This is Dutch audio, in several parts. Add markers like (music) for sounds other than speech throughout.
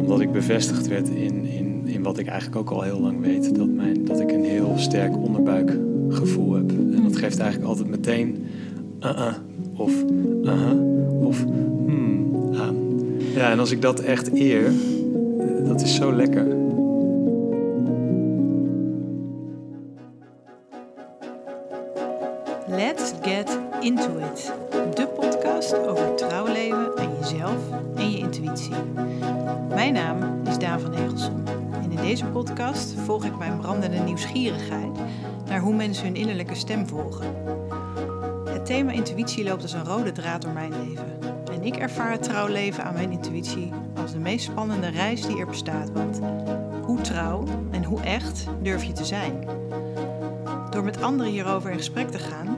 Omdat ik bevestigd werd in, in, in wat ik eigenlijk ook al heel lang weet. Dat, mijn, dat ik een heel sterk onderbuikgevoel heb. En dat geeft eigenlijk altijd meteen uh-uh of uh-huh of hmm aan. Ja, en als ik dat echt eer, dat is zo lekker. Into it. De podcast over trouwleven en jezelf en je intuïtie. Mijn naam is Daan van Egelsson. En in deze podcast volg ik mijn brandende nieuwsgierigheid naar hoe mensen hun innerlijke stem volgen. Het thema intuïtie loopt als een rode draad door mijn leven. En ik ervaar het trouwleven aan mijn intuïtie als de meest spannende reis die er bestaat. Want hoe trouw en hoe echt durf je te zijn? Door met anderen hierover in gesprek te gaan,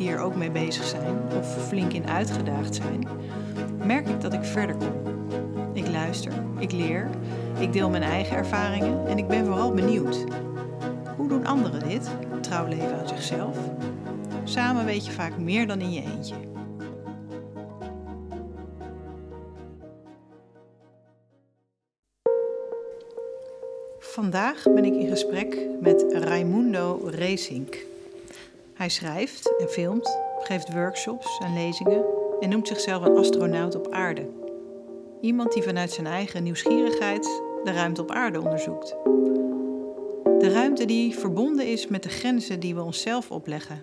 die er ook mee bezig zijn of flink in uitgedaagd zijn, merk ik dat ik verder kom. Ik luister, ik leer, ik deel mijn eigen ervaringen en ik ben vooral benieuwd. Hoe doen anderen dit? Trouwleven aan zichzelf? Samen weet je vaak meer dan in je eentje. Vandaag ben ik in gesprek met Raimundo Racing. Hij schrijft en filmt, geeft workshops en lezingen en noemt zichzelf een astronaut op aarde. Iemand die vanuit zijn eigen nieuwsgierigheid de ruimte op aarde onderzoekt. De ruimte die verbonden is met de grenzen die we onszelf opleggen.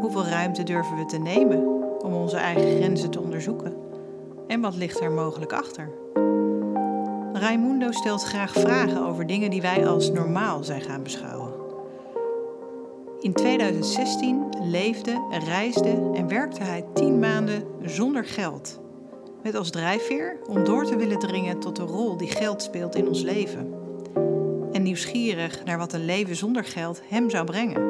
Hoeveel ruimte durven we te nemen om onze eigen grenzen te onderzoeken? En wat ligt er mogelijk achter? Raimundo stelt graag vragen over dingen die wij als normaal zijn gaan beschouwen. In 2016 leefde, reisde en werkte hij tien maanden zonder geld. Met als drijfveer om door te willen dringen tot de rol die geld speelt in ons leven. En nieuwsgierig naar wat een leven zonder geld hem zou brengen.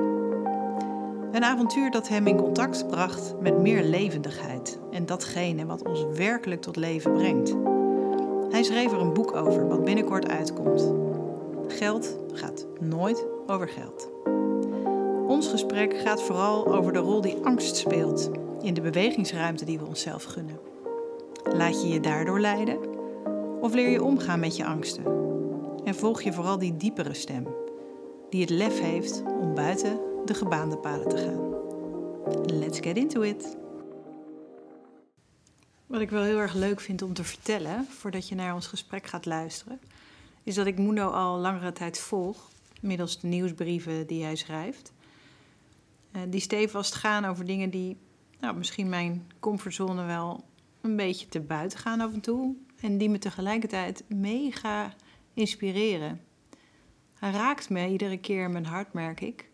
Een avontuur dat hem in contact bracht met meer levendigheid en datgene wat ons werkelijk tot leven brengt. Hij schreef er een boek over wat binnenkort uitkomt. Geld gaat nooit over geld. Ons gesprek gaat vooral over de rol die angst speelt in de bewegingsruimte die we onszelf gunnen. Laat je je daardoor leiden of leer je omgaan met je angsten? En volg je vooral die diepere stem die het lef heeft om buiten de gebaande paden te gaan. Let's get into it! Wat ik wel heel erg leuk vind om te vertellen, voordat je naar ons gesprek gaat luisteren, is dat ik Mundo al langere tijd volg, middels de nieuwsbrieven die hij schrijft. Uh, die stevast gaan over dingen die nou, misschien mijn comfortzone wel een beetje te buiten gaan af en toe. En die me tegelijkertijd mega inspireren. Hij raakt me iedere keer in mijn hart, merk ik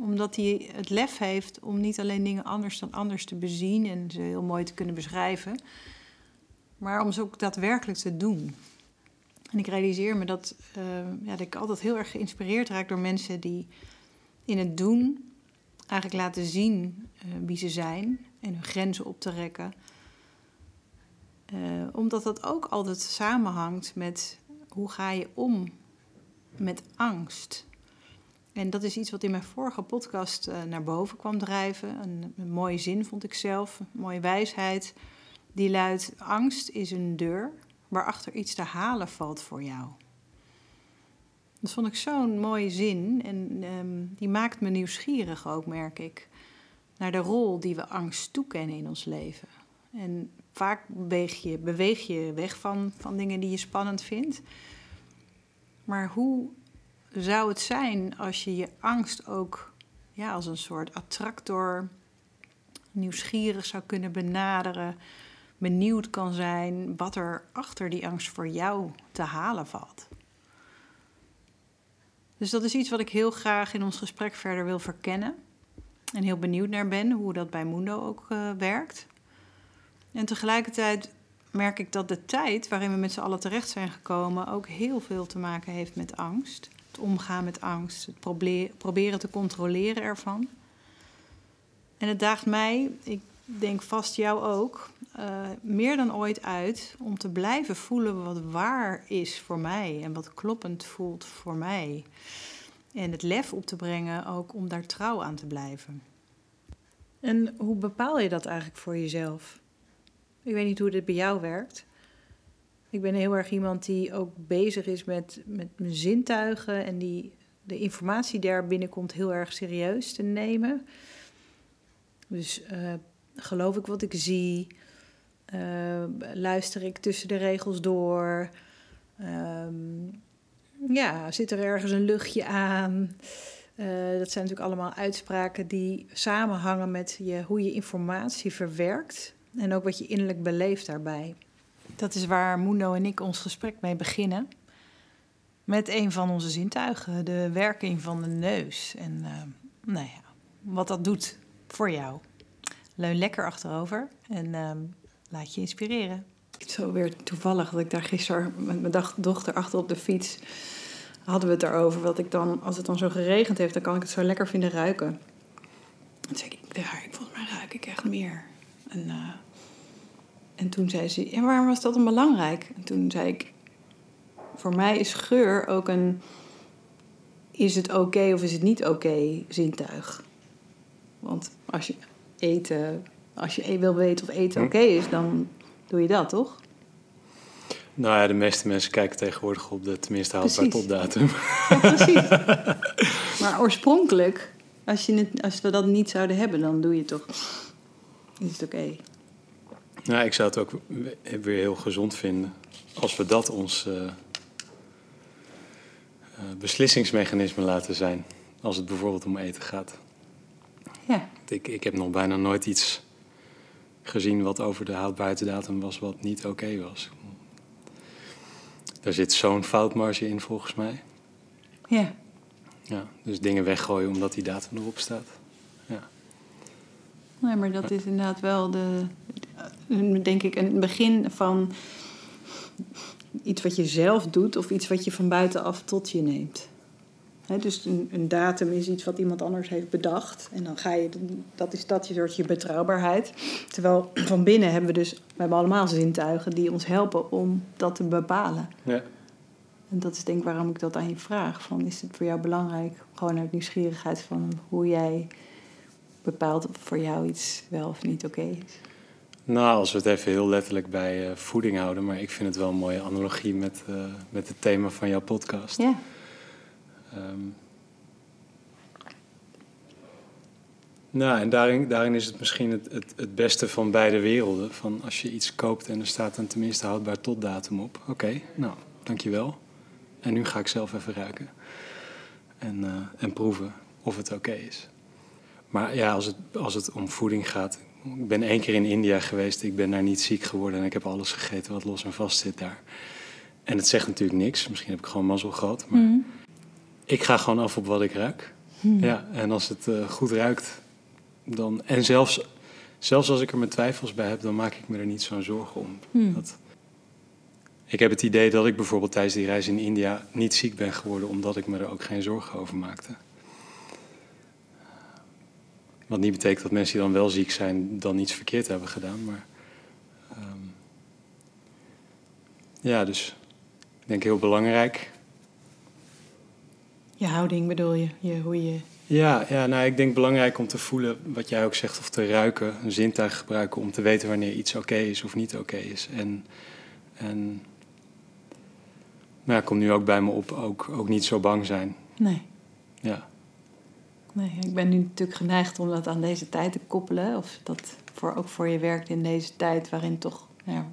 omdat hij het lef heeft om niet alleen dingen anders dan anders te bezien en ze heel mooi te kunnen beschrijven, maar om ze ook daadwerkelijk te doen. En ik realiseer me dat, uh, ja, dat ik altijd heel erg geïnspireerd raak door mensen die in het doen eigenlijk laten zien uh, wie ze zijn en hun grenzen op te rekken. Uh, omdat dat ook altijd samenhangt met hoe ga je om met angst. En dat is iets wat in mijn vorige podcast uh, naar boven kwam drijven. Een, een, mooie zin vond ik zelf, een mooie wijsheid. Die luidt: Angst is een deur waarachter iets te halen valt voor jou. Dat vond ik zo'n mooie zin en um, die maakt me nieuwsgierig ook, merk ik, naar de rol die we angst toekennen in ons leven. En vaak beweeg je, beweeg je weg van, van dingen die je spannend vindt. Maar hoe zou het zijn als je je angst ook ja, als een soort attractor nieuwsgierig zou kunnen benaderen, benieuwd kan zijn wat er achter die angst voor jou te halen valt. Dus dat is iets wat ik heel graag in ons gesprek verder wil verkennen. En heel benieuwd naar ben hoe dat bij Mundo ook uh, werkt. En tegelijkertijd merk ik dat de tijd waarin we met z'n allen terecht zijn gekomen ook heel veel te maken heeft met angst omgaan met angst, het proberen te controleren ervan. En het daagt mij, ik denk vast jou ook, uh, meer dan ooit uit om te blijven voelen wat waar is voor mij en wat kloppend voelt voor mij. En het lef op te brengen ook om daar trouw aan te blijven. En hoe bepaal je dat eigenlijk voor jezelf? Ik weet niet hoe dit bij jou werkt. Ik ben heel erg iemand die ook bezig is met, met mijn zintuigen en die de informatie daar binnenkomt heel erg serieus te nemen. Dus uh, geloof ik wat ik zie? Uh, luister ik tussen de regels door? Um, ja, zit er ergens een luchtje aan? Uh, dat zijn natuurlijk allemaal uitspraken die samenhangen met je, hoe je informatie verwerkt en ook wat je innerlijk beleeft daarbij. Dat is waar Mundo en ik ons gesprek mee beginnen. Met een van onze zintuigen, de werking van de neus. En uh, nou ja, wat dat doet voor jou. Leun lekker achterover en uh, laat je inspireren. Zo weer toevallig dat ik daar gisteren met mijn dochter achter op de fiets hadden we het erover. Wat ik dan, als het dan zo geregend heeft, dan kan ik het zo lekker vinden ruiken. Toen zei ik, ik, volgens mij ruik ik echt meer. En, uh, en toen zei ze, ja, waarom was dat dan belangrijk? En toen zei ik, voor mij is geur ook een, is het oké of is het niet oké zintuig. Want als je eten, als je e- wil weten of eten hm. oké is, dan doe je dat, toch? Nou ja, de meeste mensen kijken tegenwoordig op de tenminste haalbaar topdatum. Ja, precies. (laughs) maar oorspronkelijk, als, je het, als we dat niet zouden hebben, dan doe je toch. Is het oké? Nou, ik zou het ook weer heel gezond vinden als we dat ons uh, beslissingsmechanisme laten zijn. Als het bijvoorbeeld om eten gaat. Ja. Ik, ik heb nog bijna nooit iets gezien wat over de houdbuitendatum was wat niet oké was. Daar zit zo'n foutmarge in volgens mij. Ja. Ja, dus dingen weggooien omdat die datum erop staat. Ja. Nee, maar dat is inderdaad wel de, denk ik, een begin van iets wat je zelf doet of iets wat je van buitenaf tot je neemt. Dus een, een, datum is iets wat iemand anders heeft bedacht. En dan ga je, dat is dat je soort je betrouwbaarheid. Terwijl van binnen hebben we dus, we hebben allemaal zintuigen die ons helpen om dat te bepalen. Ja. En dat is denk ik waarom ik dat aan je vraag. Van, is het voor jou belangrijk, gewoon uit nieuwsgierigheid van hoe jij bepaalt of voor jou iets wel of niet oké is? Nou, als we het even heel letterlijk bij uh, voeding houden, maar ik vind het wel een mooie analogie met, uh, met het thema van jouw podcast. Ja. Um, nou, en daarin, daarin is het misschien het, het, beste van beide werelden. Van als je iets koopt en er staat dan tenminste houdbaar tot datum op. Oké, nou, dankjewel. En nu ga ik zelf even ruiken. En, uh, en proeven of het oké is. Maar ja, als het, als het om voeding gaat, ik ben één keer in India geweest. Ik ben daar niet ziek geworden en ik heb alles gegeten wat los en vast zit daar. En het zegt natuurlijk niks. Misschien heb ik gewoon mazzel gehad. Maar mm. Ik ga gewoon af op wat ik ruik. Mm. Ja, en als het uh, goed ruikt, dan. En zelfs, zelfs als ik er mijn twijfels bij heb, dan maak ik me er niet zo'n zorgen om. Mm. Dat, ik heb het idee dat ik bijvoorbeeld tijdens die reis in India niet ziek ben geworden, omdat ik me er ook geen zorgen over maakte. Wat niet betekent dat mensen die dan wel ziek zijn, dan iets verkeerd hebben gedaan. Maar um, ja, dus ik denk heel belangrijk. Je houding bedoel je? je hoe je... Ja, ja, nou, ik denk belangrijk om te voelen wat jij ook zegt, of te ruiken, een zintuig gebruiken om te weten wanneer iets oké is of niet oké is. En, en nou, komt nu ook bij me op, ook, ook niet zo bang zijn. Nee. Ja. Nee, ik ben nu natuurlijk geneigd om dat aan deze tijd te koppelen. Of dat voor, ook voor je werkt in deze tijd waarin toch, ja,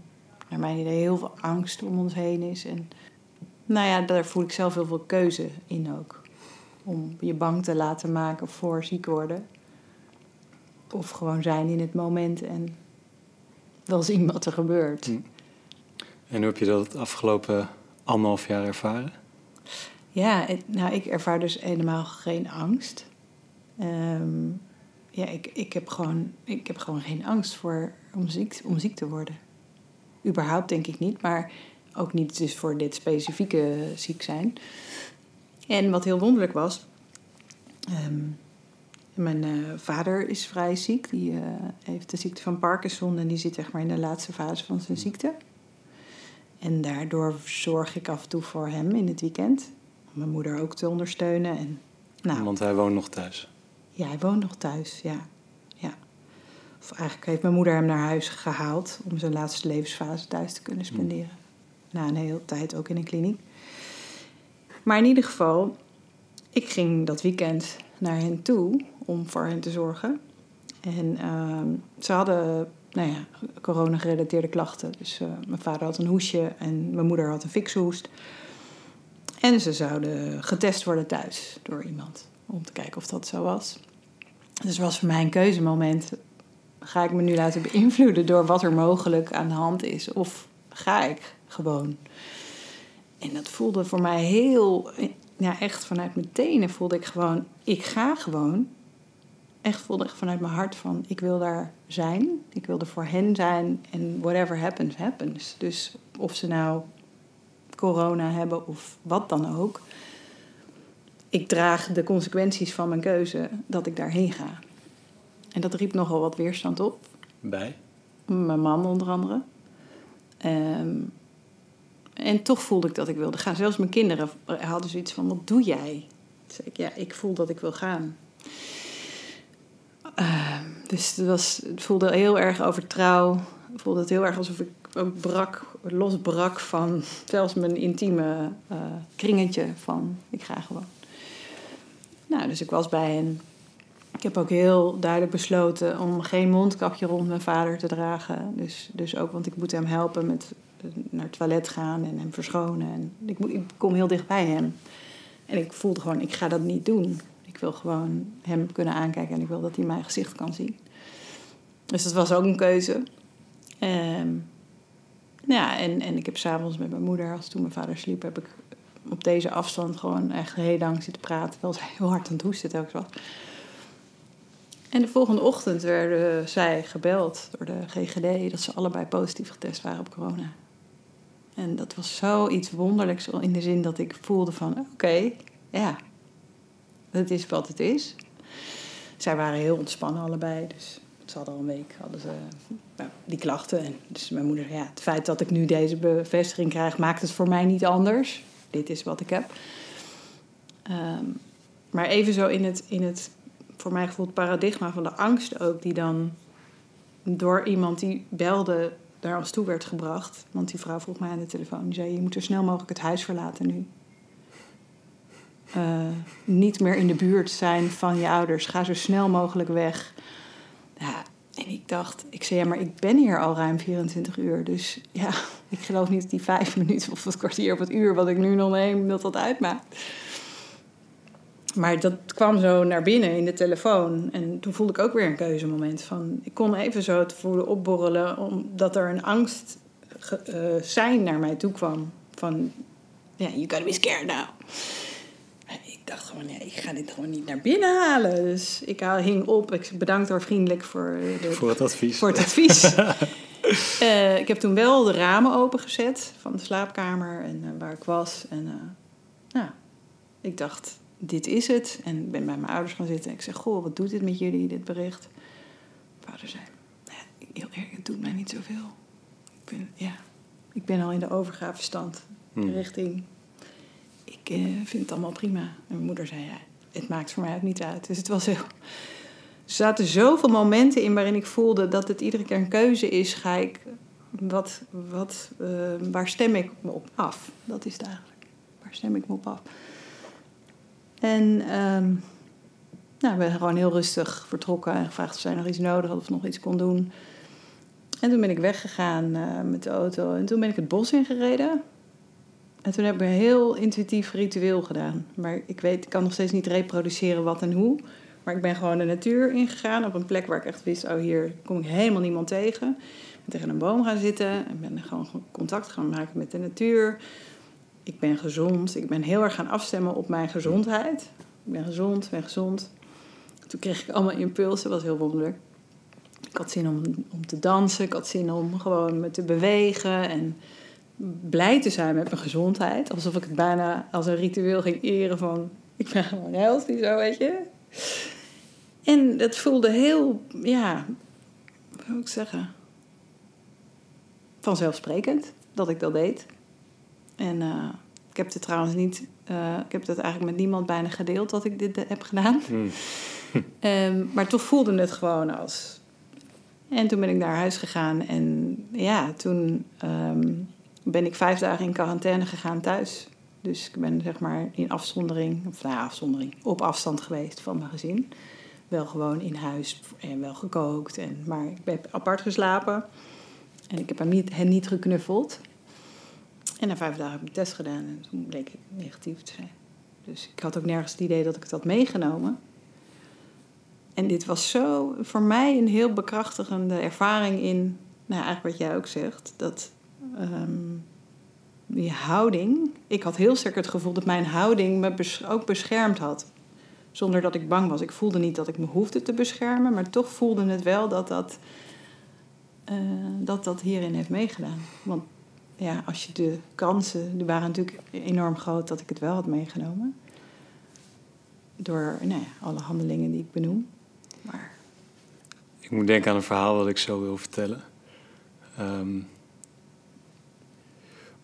naar mijn idee, heel veel angst om ons heen is. En nou ja, daar voel ik zelf heel veel keuze in ook. Om je bang te laten maken voor ziek worden. Of gewoon zijn in het moment en wel zien wat er gebeurt. Hm. En hoe heb je dat het afgelopen anderhalf jaar ervaren? Ja, nou, ik ervaar dus helemaal geen angst. Ehm, ja, ik, ik, heb gewoon, ik heb gewoon geen angst voor om ziek, om ziek te worden. Überhaupt denk ik niet, maar ook niet dus voor dit specifieke ziek zijn. En wat heel wonderlijk was, ehm, mijn uh, vader is vrij ziek. Die uh, heeft de ziekte van Parkinson en die zit zeg maar in de laatste fase van zijn ziekte. En daardoor zorg ik af en toe voor hem in het weekend. Om mijn moeder ook te ondersteunen. En, nou, Want hij woont nog thuis? Ja, hij woont nog thuis, ja. ja. eigenlijk heeft mijn moeder hem naar huis gehaald om zijn laatste levensfase thuis te kunnen spenderen. Na een hele tijd ook in een kliniek. Maar in ieder geval, ik ging dat weekend naar hen toe om voor hen te zorgen. En ehm, ze hadden nou ja, corona-gerelateerde klachten. Dus eh, mijn vader had een hoesje en mijn moeder had een fikse hoest. En ze zouden getest worden thuis door iemand om te kijken of dat zo was. Dus was voor mij een keuzemoment. Ga ik me nu laten beïnvloeden door wat er mogelijk aan de hand is? Of ga ik gewoon? En dat voelde voor mij heel, ja, echt vanuit mijn tenen voelde ik gewoon, ik ga gewoon. Echt voelde ik vanuit mijn hart van, ik wil daar zijn. Ik wil er voor hen zijn. En whatever happens, happens. Dus of ze nou corona hebben of wat dan ook. Ik draag de consequenties van mijn keuze dat ik daarheen ga. En dat riep nogal wat weerstand op. Bij? Mijn man onder andere. Ehm, en toch voelde ik dat ik wilde gaan. Zelfs mijn kinderen hadden zoiets van: wat doe jij? Zei ik: ja, ik voel dat ik wil gaan. Ehm, dus het, was, het voelde heel erg over trouw. Het voelde het heel erg alsof ik brak, losbrak van zelfs mijn intieme uh, kringetje van ik ga gewoon. Nou, dus ik was bij hen. Ik heb ook heel duidelijk besloten om geen mondkapje rond mijn vader te dragen. Dus, dus ook, want ik moet hem helpen met naar het toilet gaan en hem verschonen. En ik, ik kom heel dicht bij hem. En ik voelde gewoon, ik ga dat niet doen. Ik wil gewoon hem kunnen aankijken en ik wil dat hij mijn gezicht kan zien. Dus dat was ook een keuze. Um, ja, en, en ik heb s'avonds met mijn moeder, als toen mijn vader sliep, heb ik op deze afstand gewoon echt heel lang zitten praten. Terwijl zij heel hard aan het hoesten telkens was. En de volgende ochtend werden zij gebeld door de GGD dat ze allebei positief getest waren op corona. En dat was zoiets wonderlijks in de zin dat ik voelde van oké, ja, het is wat het is. Zij waren heel ontspannen allebei, dus ze hadden al een week hadden ze, nou, die klachten. En dus mijn moeder, ja, het feit dat ik nu deze bevestiging krijg, maakt het voor mij niet anders. Dit is wat ik heb. Um, maar even zo in het, in het, voor mij gevoel, paradigma van de angst ook, die dan door iemand die belde daar als toe werd gebracht. Want die vrouw vroeg mij aan de telefoon, die zei, je moet zo snel mogelijk het huis verlaten nu. Uh, niet meer in de buurt zijn van je ouders. Ga zo snel mogelijk weg. Ja, en ik dacht, ik zei ja, maar ik ben hier al ruim 24 uur. Dus ja, (laughs) ik geloof niet dat die vijf (laughs) minuten of het kwartier of het uur wat ik nu nog neem, dat dat uitmaakt. Maar dat kwam zo naar binnen in de telefoon. En toen voelde ik ook weer een keuzemoment van... Ik kon even zo het voelen opborrelen... omdat er een angst uh, zijn naar mij toe kwam. Van, ja, you gotta be scared now dacht gewoon, nee, ik ga dit gewoon niet naar binnen halen. Dus ik hing op. Ik bedankt haar vriendelijk voor, de, voor het advies. Voor het advies. uh, (laughs) ik heb toen wel de ramen opengezet van de slaapkamer en uh, waar ik was. En uh, nou, ik dacht, dit is het. En ik ben bij mijn ouders gaan zitten. En ik zeg, goh, wat doet dit met jullie, dit bericht? Mijn vader zei, nou, heel erg, het doet mij niet zoveel. Ik ben, ja, ik ben al in de overgavestand hmm. richting ik uh, vind het allemaal prima. En mijn moeder zei, ja, het maakt voor mij ook niet uit. Dus het was heel... Er zaten zoveel momenten in waarin ik voelde dat het iedere keer een keuze is. Ga ik, wat, wat, uh, waar stem ik me op af? Dat is het eigenlijk. Waar stem ik me op af? En um, nou, we zijn gewoon heel rustig vertrokken en gevraagd of zij nog iets nodig had of nog iets kon doen. En toen ben ik weggegaan uh, met de auto en toen ben ik het bos ingereden. En toen heb ik een heel intuïtief ritueel gedaan. Maar ik weet, ik kan nog steeds niet reproduceren wat en hoe. Maar ik ben gewoon de natuur ingegaan op een plek waar ik echt wist, oh hier kom ik helemaal niemand tegen. Ik ben tegen een boom gaan zitten en ben gewoon contact gaan maken met de natuur. Ik ben gezond. Ik ben heel erg gaan afstemmen op mijn gezondheid. Ik ben gezond, ben gezond. Toen kreeg ik allemaal impulsen, dat was heel wonderlijk. Ik had zin om, om te dansen, ik had zin om gewoon me te bewegen en blij te zijn met mijn gezondheid. Alsof ik het bijna als een ritueel ging eren van... ik ben gewoon healthy, zo weet je. En het voelde heel, ja, hoe moet ik zeggen... vanzelfsprekend dat ik dat deed. En uh, ik heb het trouwens niet... Uh, ik heb het eigenlijk met niemand bijna gedeeld dat ik dit heb gedaan. Mm. um, (laughs) maar toch voelde het gewoon als En toen ben ik naar huis gegaan en ja, toen ehm, ben ik vijf dagen in quarantaine gegaan thuis. Dus ik ben zeg maar in afzondering, of nou ja, afzondering, op afstand geweest van mijn gezin. Wel gewoon in huis en wel gekookt, en, maar ik heb apart geslapen. En ik heb hem niet, hen niet geknuffeld. En na vijf dagen heb ik een test gedaan en toen bleek ik negatief te zijn. Dus ik had ook nergens het idee dat ik het had meegenomen. En dit was zo voor mij een heel bekrachtigende ervaring in, nou eigenlijk wat jij ook zegt, dat ehm, die houding, ik had heel sterk het gevoel dat mijn houding me ook beschermd had. Zonder dat ik bang was. Ik voelde niet dat ik me hoefde te beschermen, maar toch voelde het wel dat dat, eh, dat, dat hierin heeft meegedaan. Want ja, als je de kansen, die waren natuurlijk enorm groot dat ik het wel had meegenomen. Door nou ja, alle handelingen die ik benoem. Maar Ik moet denken aan een verhaal dat ik zo wil vertellen. Ehm,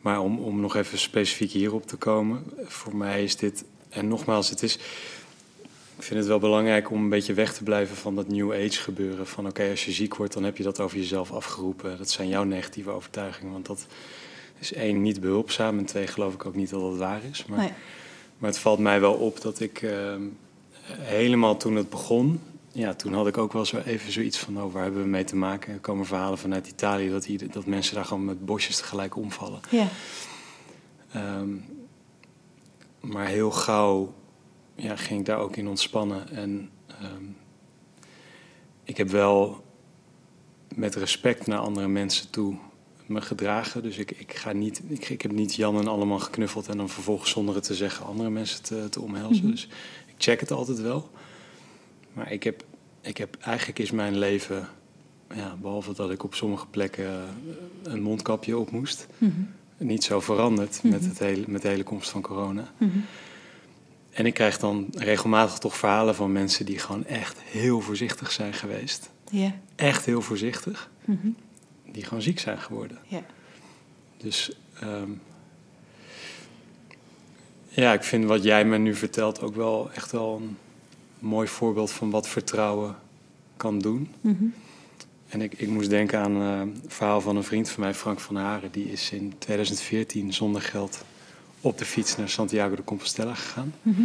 maar om, om nog even specifiek hierop te komen, voor mij is dit, en nogmaals, het is, ik vind het wel belangrijk om een beetje weg te blijven van dat New Age gebeuren. Van oké, als je ziek wordt, dan heb je dat over jezelf afgeroepen. Dat zijn jouw negatieve overtuigingen, want dat is één, niet behulpzaam en twee, geloof ik ook niet dat het waar is. Maar, nee. maar het valt mij wel op dat ik ehm, helemaal toen het begon, ja, toen had ik ook wel zo even zoiets van, oh, waar hebben we mee te maken? Er komen verhalen vanuit Italië dat, ieder- dat mensen daar gewoon met bosjes tegelijk omvallen. Ja. Ehm, maar heel gauw ja, ging ik daar ook in ontspannen. En ehm, ik heb wel met respect naar andere mensen toe me gedragen. Dus ik, ik, ga niet, ik, ik heb niet Jan en allemaal geknuffeld en dan vervolgens zonder het te zeggen andere mensen te, te omhelzen. Mhm. Dus ik check het altijd wel. Maar ik heb, ik heb eigenlijk is mijn leven, ja, behalve dat ik op sommige plekken eh, een mondkapje op moest, Mhm. niet zo veranderd met, Mhm. het hele, met de hele komst van corona. En ik krijg dan regelmatig toch verhalen van mensen die gewoon echt heel voorzichtig zijn geweest. Ja. Echt heel voorzichtig. Mhm. Die gewoon ziek zijn geworden. Ja. Dus ehm, ja, ik vind wat jij me nu vertelt ook wel echt wel een mooi voorbeeld van wat vertrouwen kan doen. Mhm. En ik, ik moest denken aan eh, een verhaal van een vriend van mij, Frank van Haren. Die is in 2014 zonder geld op de fiets naar Santiago de Compostela gegaan. Mhm.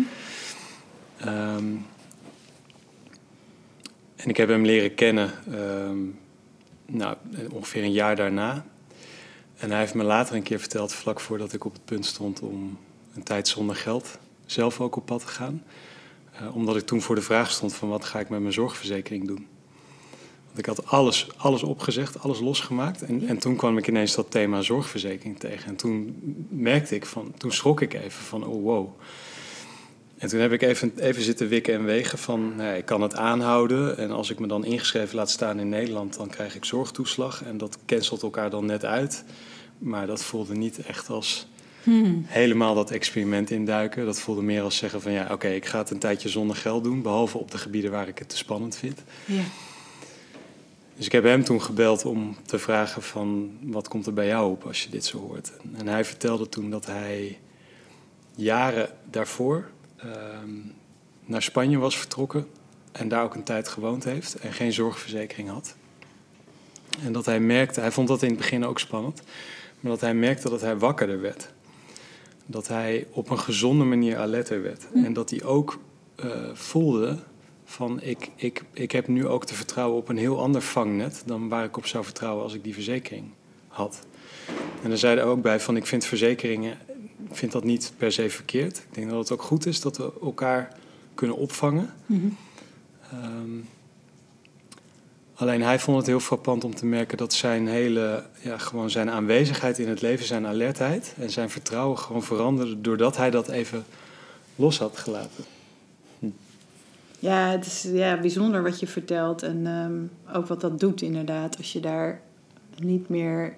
Ehm, en ik heb hem leren kennen ehm, nou, ongeveer een jaar daarna. En hij heeft me later een keer verteld, vlak voordat ik op het punt stond om een tijd zonder geld zelf ook op pad te gaan. Eh, omdat ik toen voor de vraag stond van wat ga ik met mijn zorgverzekering doen. Ik had alles, alles opgezegd, alles losgemaakt. En, en toen kwam ik ineens dat thema zorgverzekering tegen. En toen merkte ik van, toen schrok ik even van, oh wow. En toen heb ik even, even zitten wikken en wegen van, nou ja, ik kan het aanhouden. En als ik me dan ingeschreven laat staan in Nederland, dan krijg ik zorgtoeslag. En dat cancelt elkaar dan net uit. Maar dat voelde niet echt als Mhm. helemaal dat experiment induiken. Dat voelde meer als zeggen van, ja, oké, ik ga het een tijdje zonder geld doen. Behalve op de gebieden waar ik het te spannend vind. Ja. Dus ik heb hem toen gebeld om te vragen van wat komt er bij jou op als je dit zo hoort. En hij vertelde toen dat hij jaren daarvoor ehm, naar Spanje was vertrokken en daar ook een tijd gewoond heeft en geen zorgverzekering had. En dat hij merkte, hij vond dat in het begin ook spannend, maar dat hij merkte dat hij wakkerder werd. Dat hij op een gezonde manier alerter werd. En dat hij ook eh, voelde van ik, ik, ik heb nu ook te vertrouwen op een heel ander vangnet dan waar ik op zou vertrouwen als ik die verzekering had. En dan zei hij ook bij van ik vind verzekeringen, ik vind dat niet per se verkeerd. Ik denk dat het ook goed is dat we elkaar kunnen opvangen. Mhm. Ehm, alleen hij vond het heel frappant om te merken dat zijn hele, ja, gewoon zijn aanwezigheid in het leven, zijn alertheid en zijn vertrouwen gewoon veranderde doordat hij dat even los had gelaten. Ja, het is ja, bijzonder wat je vertelt. En ehm, ook wat dat doet inderdaad. Als je daar niet meer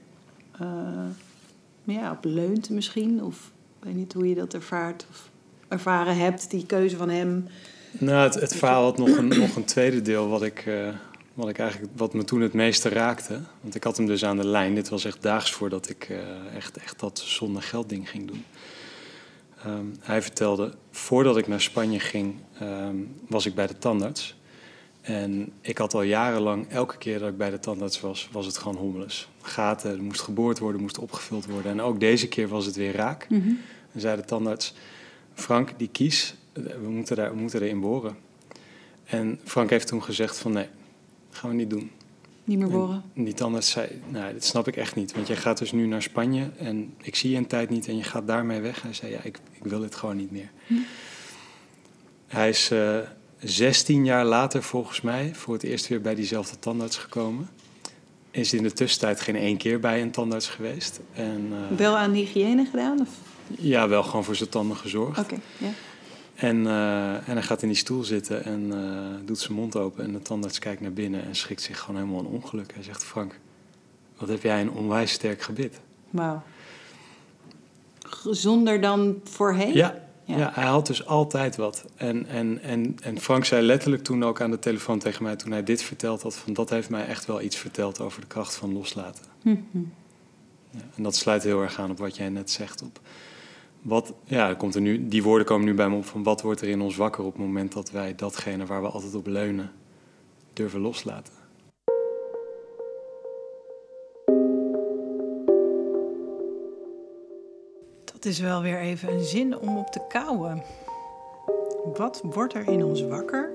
eh, ja, op leunt misschien. Of ik weet niet hoe je dat ervaart of ervaren hebt. Die keuze van hem. Nou, het, het verhaal had nog een, nog een tweede deel wat ik, eh, wat ik eigenlijk, wat me toen het meeste raakte. Want ik had hem dus aan de lijn. Dit was echt daags voordat ik eh, echt, echt dat zonder geld ding ging doen. Ehm, hij vertelde, voordat ik naar Spanje ging, ehm, was ik bij de tandarts. En ik had al jarenlang, elke keer dat ik bij de tandarts was, was het gewoon hommeles. Gaten, er moest geboord worden, moest opgevuld worden. En ook deze keer was het weer raak. Mhm. En zei de tandarts, Frank, die kies, we moeten, daar, we moeten erin boren. En Frank heeft toen gezegd van nee, gaan we niet doen. Niet meer boren? En die tandarts zei, nou, dat snap ik echt niet. Want jij gaat dus nu naar Spanje en ik zie je een tijd niet en je gaat daarmee weg. Hij zei, ja, ik, ik wil dit gewoon niet meer. Hm. Hij is uh, 16 jaar later volgens mij voor het eerst weer bij diezelfde tandarts gekomen. Is in de tussentijd geen één keer bij een tandarts geweest. En, uh, wel aan hygiëne gedaan? Of? Ja, wel gewoon voor zijn tanden gezorgd. Oké, okay, ja. En, uh, en hij gaat in die stoel zitten en uh, doet zijn mond open. En de tandarts kijkt naar binnen en schrikt zich gewoon helemaal een ongeluk. Hij zegt, Frank, wat heb jij een onwijs sterk gebit. Wauw. Gezonder dan voorheen? Ja, ja. ja. hij had dus altijd wat. En, en, en, en Frank zei letterlijk toen ook aan de telefoon tegen mij... toen hij dit verteld had, van dat heeft mij echt wel iets verteld... over de kracht van loslaten. Mm -hmm. ja, en dat sluit heel erg aan op wat jij net zegt... op wat, ja, komt nu, die woorden komen nu bij me op van wat wordt er in ons wakker op het moment dat wij datgene waar we altijd op leunen durven loslaten. Dat is wel weer even een zin om op te kouwen. Wat wordt er in ons wakker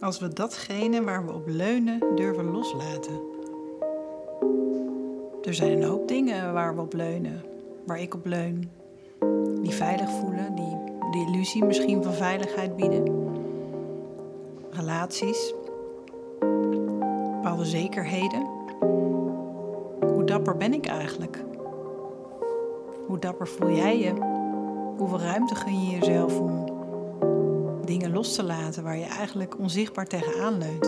als we datgene waar we op leunen durven loslaten? Er zijn een hoop dingen waar we op leunen, waar ik op leun, die veilig voelen, die de illusie misschien van veiligheid bieden. Relaties, bepaalde zekerheden. Hoe dapper ben ik eigenlijk? Hoe dapper voel jij je? Hoeveel ruimte gun je jezelf om dingen los te laten waar je eigenlijk onzichtbaar tegenaan leunt?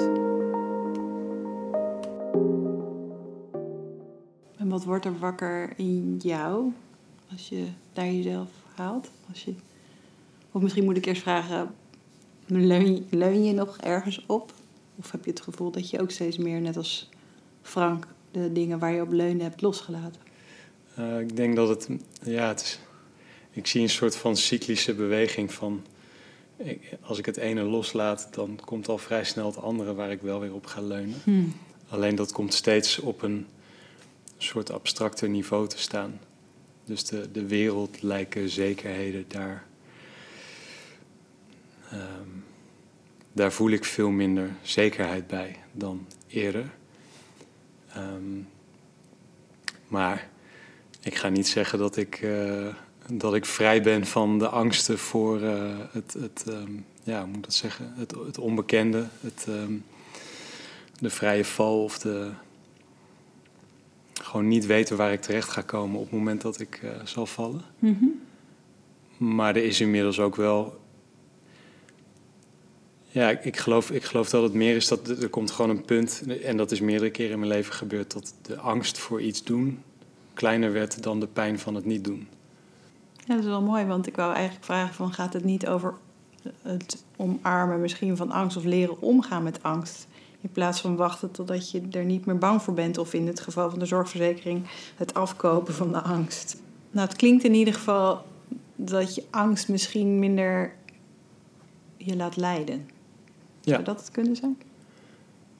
En wat wordt er wakker in jou als je naar jezelf Als je, of misschien moet ik eerst vragen, leun, leun je nog ergens op? Of heb je het gevoel dat je ook steeds meer, net als Frank, de dingen waar je op leunen hebt losgelaten? Uh, ik denk dat het, ja, het is, ik zie een soort van cyclische beweging van, ik, als ik het ene loslaat, dan komt al vrij snel het andere waar ik wel weer op ga leunen. Hmm. Alleen dat komt steeds op een soort abstracter niveau te staan. Dus de, de wereldlijke zekerheden, daar, um, daar voel ik veel minder zekerheid bij dan eerder. Um, maar ik ga niet zeggen dat ik, uh, dat ik vrij ben van de angsten voor uh, het, het um, ja, hoe moet dat zeggen, het, het onbekende, het, de vrije val of de, gewoon niet weten waar ik terecht ga komen op het moment dat ik uh, zal vallen. Mm -hmm. Maar er is inmiddels ook wel. Ja, ik, ik, geloof, ik geloof dat het meer is dat er komt gewoon een punt, en dat is meerdere keren in mijn leven gebeurd, dat de angst voor iets doen kleiner werd dan de pijn van het niet doen. Ja, dat is wel mooi, want ik wou eigenlijk vragen: van, gaat het niet over het omarmen misschien van angst of leren omgaan met angst? In plaats van wachten totdat je er niet meer bang voor bent. Of in het geval van de zorgverzekering het afkopen van de angst. Nou, het klinkt in ieder geval dat je angst misschien minder je laat leiden. Ja. Zou dat het kunnen zijn?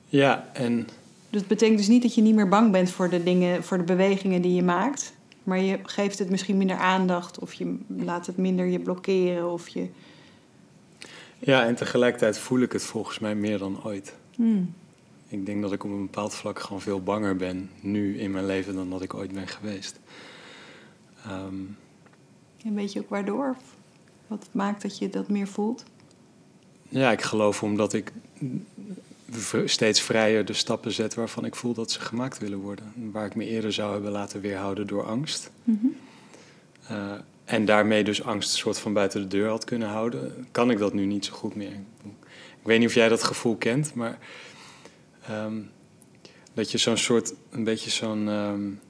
Ja, en... Dus het betekent dus niet dat je niet meer bang bent voor de dingen, voor de bewegingen die je maakt. Maar je geeft het misschien minder aandacht. Of je laat het minder je blokkeren. Of je... Ja, en tegelijkertijd voel ik het volgens mij meer dan ooit. Hmm. Ik denk dat ik op een bepaald vlak gewoon veel banger ben nu in mijn leven dan dat ik ooit ben geweest. Um, en weet je ook waardoor? Wat maakt dat je dat meer voelt? Ja, ik geloof omdat ik steeds vrijer de stappen zet waarvan ik voel dat ze gemaakt willen worden. Waar ik me eerder zou hebben laten weerhouden door angst. Mm -hmm. uh, en daarmee dus angst een soort van buiten de deur had kunnen houden, kan ik dat nu niet zo goed meer. Ik weet niet of jij dat gevoel kent, maar um, dat je zo'n soort, een beetje zo'n, um,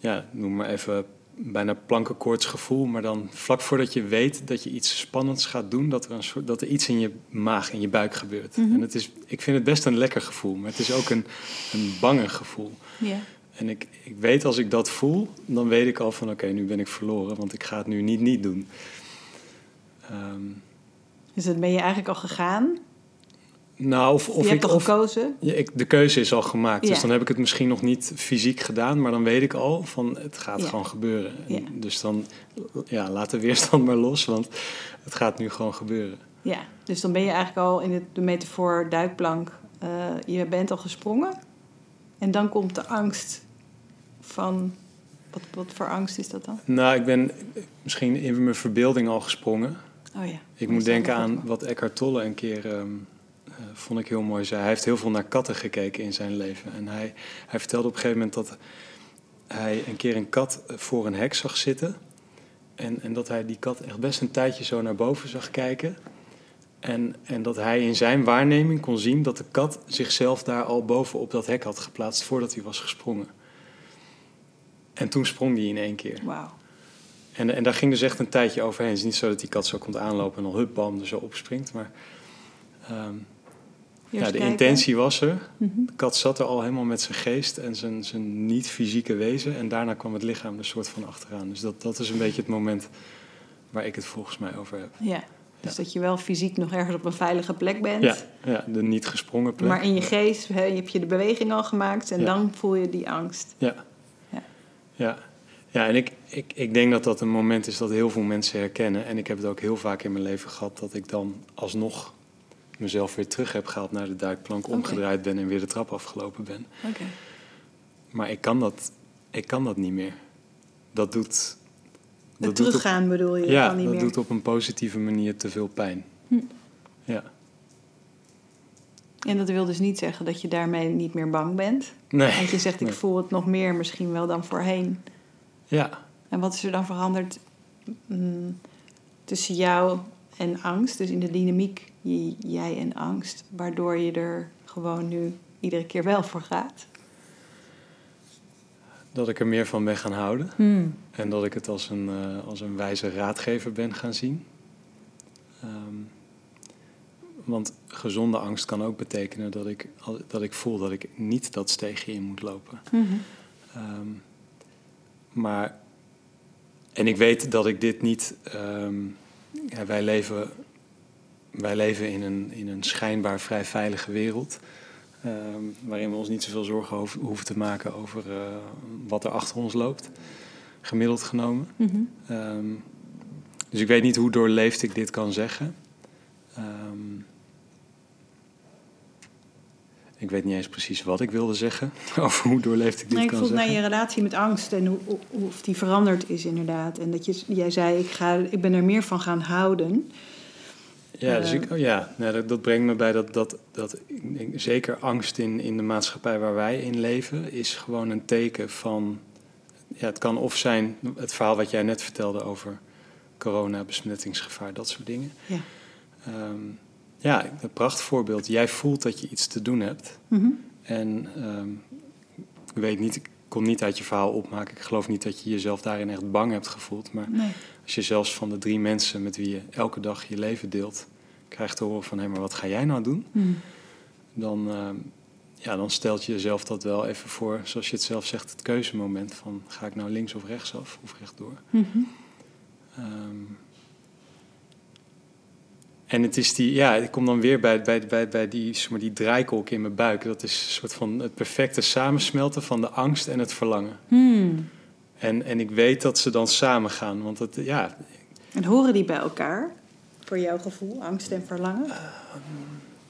ja, noem maar even bijna plankenkoortsgevoel, maar dan vlak voordat je weet dat je iets spannends gaat doen, dat er, een soort, dat er iets in je maag, in je buik gebeurt. Mhm. En het is, ik vind het best een lekker gevoel, maar het is ook een, een bange gevoel. Ja. En ik, ik weet als ik dat voel, dan weet ik al van oké, nu ben ik verloren, want ik ga het nu niet niet doen. Um, Dus dan ben je eigenlijk al gegaan Nou, of, of je hebt ik, toch of, gekozen? ja, ik, de keuze is al gemaakt. Ja. Dus dan heb ik het misschien nog niet fysiek gedaan, maar dan weet ik al van het gaat Ja. gewoon gebeuren. Dus dan ja, laat de weerstand maar los, want het gaat nu gewoon gebeuren. Ja, dus dan ben je eigenlijk al in de metafoor duikplank. eh, je bent al gesprongen. En dan komt de angst van... Wat, wat voor angst is dat dan? Nou, ik ben misschien in mijn verbeelding al gesprongen. Oh ja. Ik moet denken aan wat Eckhart Tolle een keer, ehm, eh, vond ik heel mooi, zei. Hij heeft heel veel naar katten gekeken in zijn leven. En hij, hij vertelde op een gegeven moment dat hij een keer een kat voor een hek zag zitten. En, en dat hij die kat echt best een tijdje zo naar boven zag kijken. En, en dat hij in zijn waarneming kon zien dat de kat zichzelf daar al boven op dat hek had geplaatst voordat hij was gesprongen. En toen sprong hij in één keer. Wauw. En, en daar ging dus echt een tijdje overheen. Het is niet zo dat die kat zo komt aanlopen en dan hup, bam, er zo opspringt. Maar ehm, ja, de kijken. intentie was er. Mhm. De kat zat er al helemaal met zijn geest en zijn, zijn niet-fysieke wezen. En daarna kwam het lichaam er soort van achteraan. Dus dat, dat is een beetje het moment waar ik het volgens mij over heb. Ja, dus dat je wel fysiek nog ergens op een veilige plek bent. Ja, ja de niet gesprongen plek. Maar in je geest heb je de beweging al gemaakt en Ja. dan voel je die angst. Ja. Ja. Ja, en ik, ik, ik denk dat dat een moment is dat heel veel mensen herkennen. En ik heb het ook heel vaak in mijn leven gehad dat ik dan alsnog mezelf weer terug heb gehaald naar de duikplank, omgedraaid ben en weer de trap afgelopen ben. Oké. Maar ik kan dat, ik kan dat niet meer. Dat doet. Het doet op- teruggaan bedoel je, ja, kan niet dat meer. doet op een positieve manier te veel pijn. Hm. Ja. En dat wil dus niet zeggen dat je daarmee niet meer bang bent. Nee. Want je zegt, ik Nee. voel het nog meer misschien wel dan voorheen. Ja. En wat is er dan veranderd mm, tussen jou en angst? Dus in de dynamiek jij en angst. Waardoor je er gewoon nu iedere keer wel voor gaat. Dat ik er meer van ben gaan houden. En dat ik het als een, eh, als een wijze raadgever ben gaan zien. Ehm, want gezonde angst kan ook betekenen dat ik, dat ik voel dat ik niet dat steegje in moet lopen. Mhm. Ehm, maar, en ik weet dat ik dit niet. ehm, ja, wij, leven, wij leven in een, in een schijnbaar vrij veilige wereld. ehm, waarin we ons niet zoveel zorgen hoeven, hoeven te maken over eh, wat er achter ons loopt, gemiddeld genomen. Mhm. Dus ik weet niet hoe doorleefd ik dit kan zeggen. Ehm, ik weet niet eens precies wat ik wilde zeggen (laughs) over hoe doorleefd ik dit Nee, ik kan vroeg naar zeggen. je relatie met angst en hoe, hoe- of die veranderd is inderdaad. En dat je, jij zei, ik, ga, ik ben er meer van gaan houden. Ja, dus Eh, ik, oh ja nou, dat, dat brengt me bij dat, dat, dat ik zeker angst in, in de maatschappij waar wij in leven is gewoon een teken van. Ja, het kan of zijn het verhaal wat jij net vertelde over corona, besmettingsgevaar, dat soort dingen. Ja. Ehm, ja, een prachtvoorbeeld. Jij voelt dat je iets te doen hebt. Mhm. En ehm, ik weet niet, ik kon niet uit je verhaal opmaken. Ik geloof niet dat je jezelf daarin echt bang hebt gevoeld. Maar Nee. als je zelfs van de drie mensen met wie je elke dag je leven deelt, krijgt te horen van hé, maar wat ga jij nou doen? Mhm. Dan, ehm, ja, dan stelt je jezelf dat wel even voor, zoals je het zelf zegt, het keuzemoment van ga ik nou links of rechtsaf of rechtdoor. Ehm, en het is die, ja, ik kom dan weer bij, bij, bij, bij die, zeg maar, die draaikolk in mijn buik. Dat is een soort van het perfecte samensmelten van de angst en het verlangen. Hmm. En, en ik weet dat ze dan samen gaan, want het, ja, En horen die bij elkaar? Voor jouw gevoel, angst en verlangen?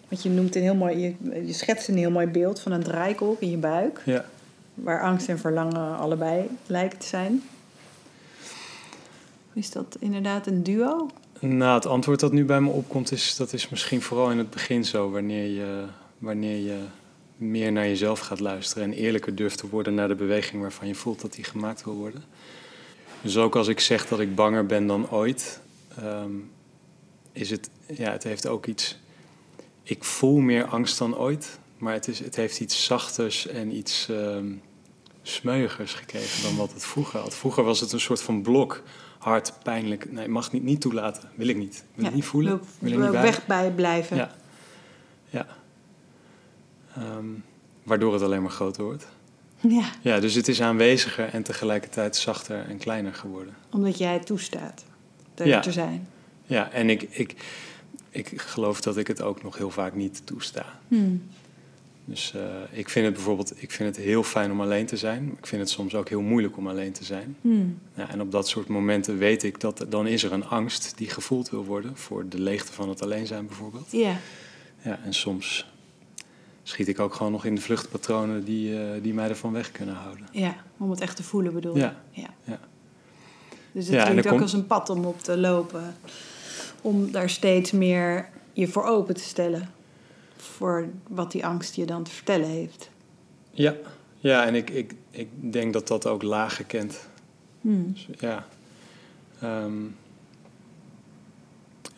Want je noemt een heel mooi, je, je schetst een heel mooi beeld van een draaikolk in je buik. ja. Waar angst en verlangen allebei lijkt te zijn. Is dat inderdaad een duo? Nou, het antwoord dat nu bij me opkomt is, dat is misschien vooral in het begin zo, wanneer je, wanneer je meer naar jezelf gaat luisteren en eerlijker durft te worden naar de beweging waarvan je voelt dat die gemaakt wil worden. Dus ook als ik zeg dat ik banger ben dan ooit, ehm, is het, ja, het heeft ook iets. Ik voel meer angst dan ooit, maar het, is, het heeft iets zachters en iets ehm smeugers gekregen dan wat het vroeger had. Vroeger was het een soort van blok, hard, pijnlijk. Nee, mag niet, niet toelaten, wil ik niet. Wil ik niet voelen, Wil, wil ik niet bij. weg bij blijven. Ja. ja. Ehm, waardoor het alleen maar groter wordt. Ja, Ja, dus het is aanweziger en tegelijkertijd zachter en kleiner geworden. omdat jij het toestaat er Ja. te zijn. Ja, en ik, ik, ik geloof dat ik het ook nog heel vaak niet toesta. Hmm. Dus eh, ik vind het bijvoorbeeld ik vind het heel fijn om alleen te zijn. Ik vind het soms ook heel moeilijk om alleen te zijn. Hmm. Ja, en op dat soort momenten weet ik dat dan is er een angst die gevoeld wil worden voor de leegte van het alleen zijn bijvoorbeeld. Ja. Ja, en soms schiet ik ook gewoon nog in de vluchtpatronen die, eh, die mij ervan weg kunnen houden. ja, om het echt te voelen bedoel je? Ja. ja. Ja. Dus het Ja, klinkt ook komt- als een pad om op te lopen. Om daar steeds meer je voor open te stellen. Voor wat die angst je dan te vertellen heeft. Ja, ja en ik, ik, ik denk dat dat ook lagen kent. Hmm. Dus, ja. Ehm,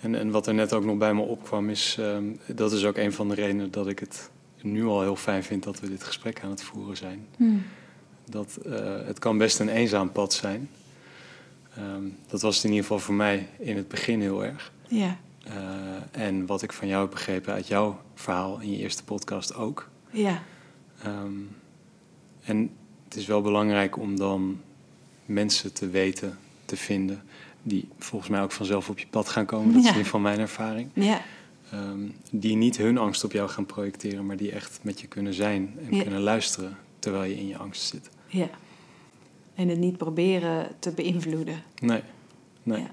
en, en wat er net ook nog bij me opkwam is, ehm, dat is ook een van de redenen dat ik het nu al heel fijn vind dat we dit gesprek aan het voeren zijn. Hmm. Dat eh, het kan best een eenzaam pad zijn. Ehm, dat was het in ieder geval voor mij in het begin heel erg. Ja, Eh, en wat ik van jou heb begrepen uit jouw verhaal in je eerste podcast ook. ja, Ehm, en het is wel belangrijk om dan mensen te weten, te vinden, die volgens mij ook vanzelf op je pad gaan komen. Dat is in geval mijn ervaring. ja, Ehm, die niet hun angst op jou gaan projecteren, maar die echt met je kunnen zijn en Ja. kunnen luisteren terwijl je in je angst zit. ja. En het niet proberen te beïnvloeden. Nee, nee. Ja.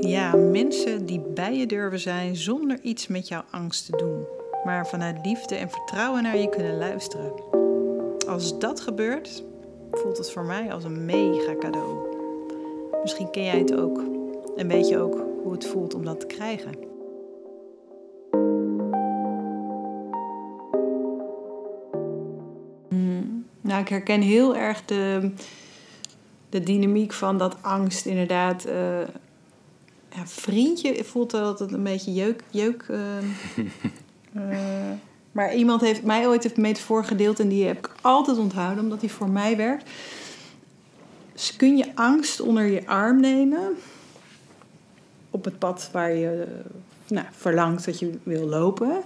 Ja, mensen die bij je durven zijn zonder iets met jouw angst te doen, maar vanuit liefde en vertrouwen naar je kunnen luisteren. Als dat gebeurt, voelt het voor mij als een mega cadeau. Misschien ken jij het ook en weet je ook hoe het voelt om dat te krijgen. Nou, ik herken heel erg de, de dynamiek van dat angst inderdaad. eh, ja, vriendje voelt dat het een beetje jeuk. jeuk eh, (laughs) eh, maar iemand heeft mij ooit een metafoor gedeeld en die heb ik altijd onthouden, omdat die voor mij werkt. Dus kun je angst onder je arm nemen op het pad waar je eh, nou, verlangt dat je wil lopen,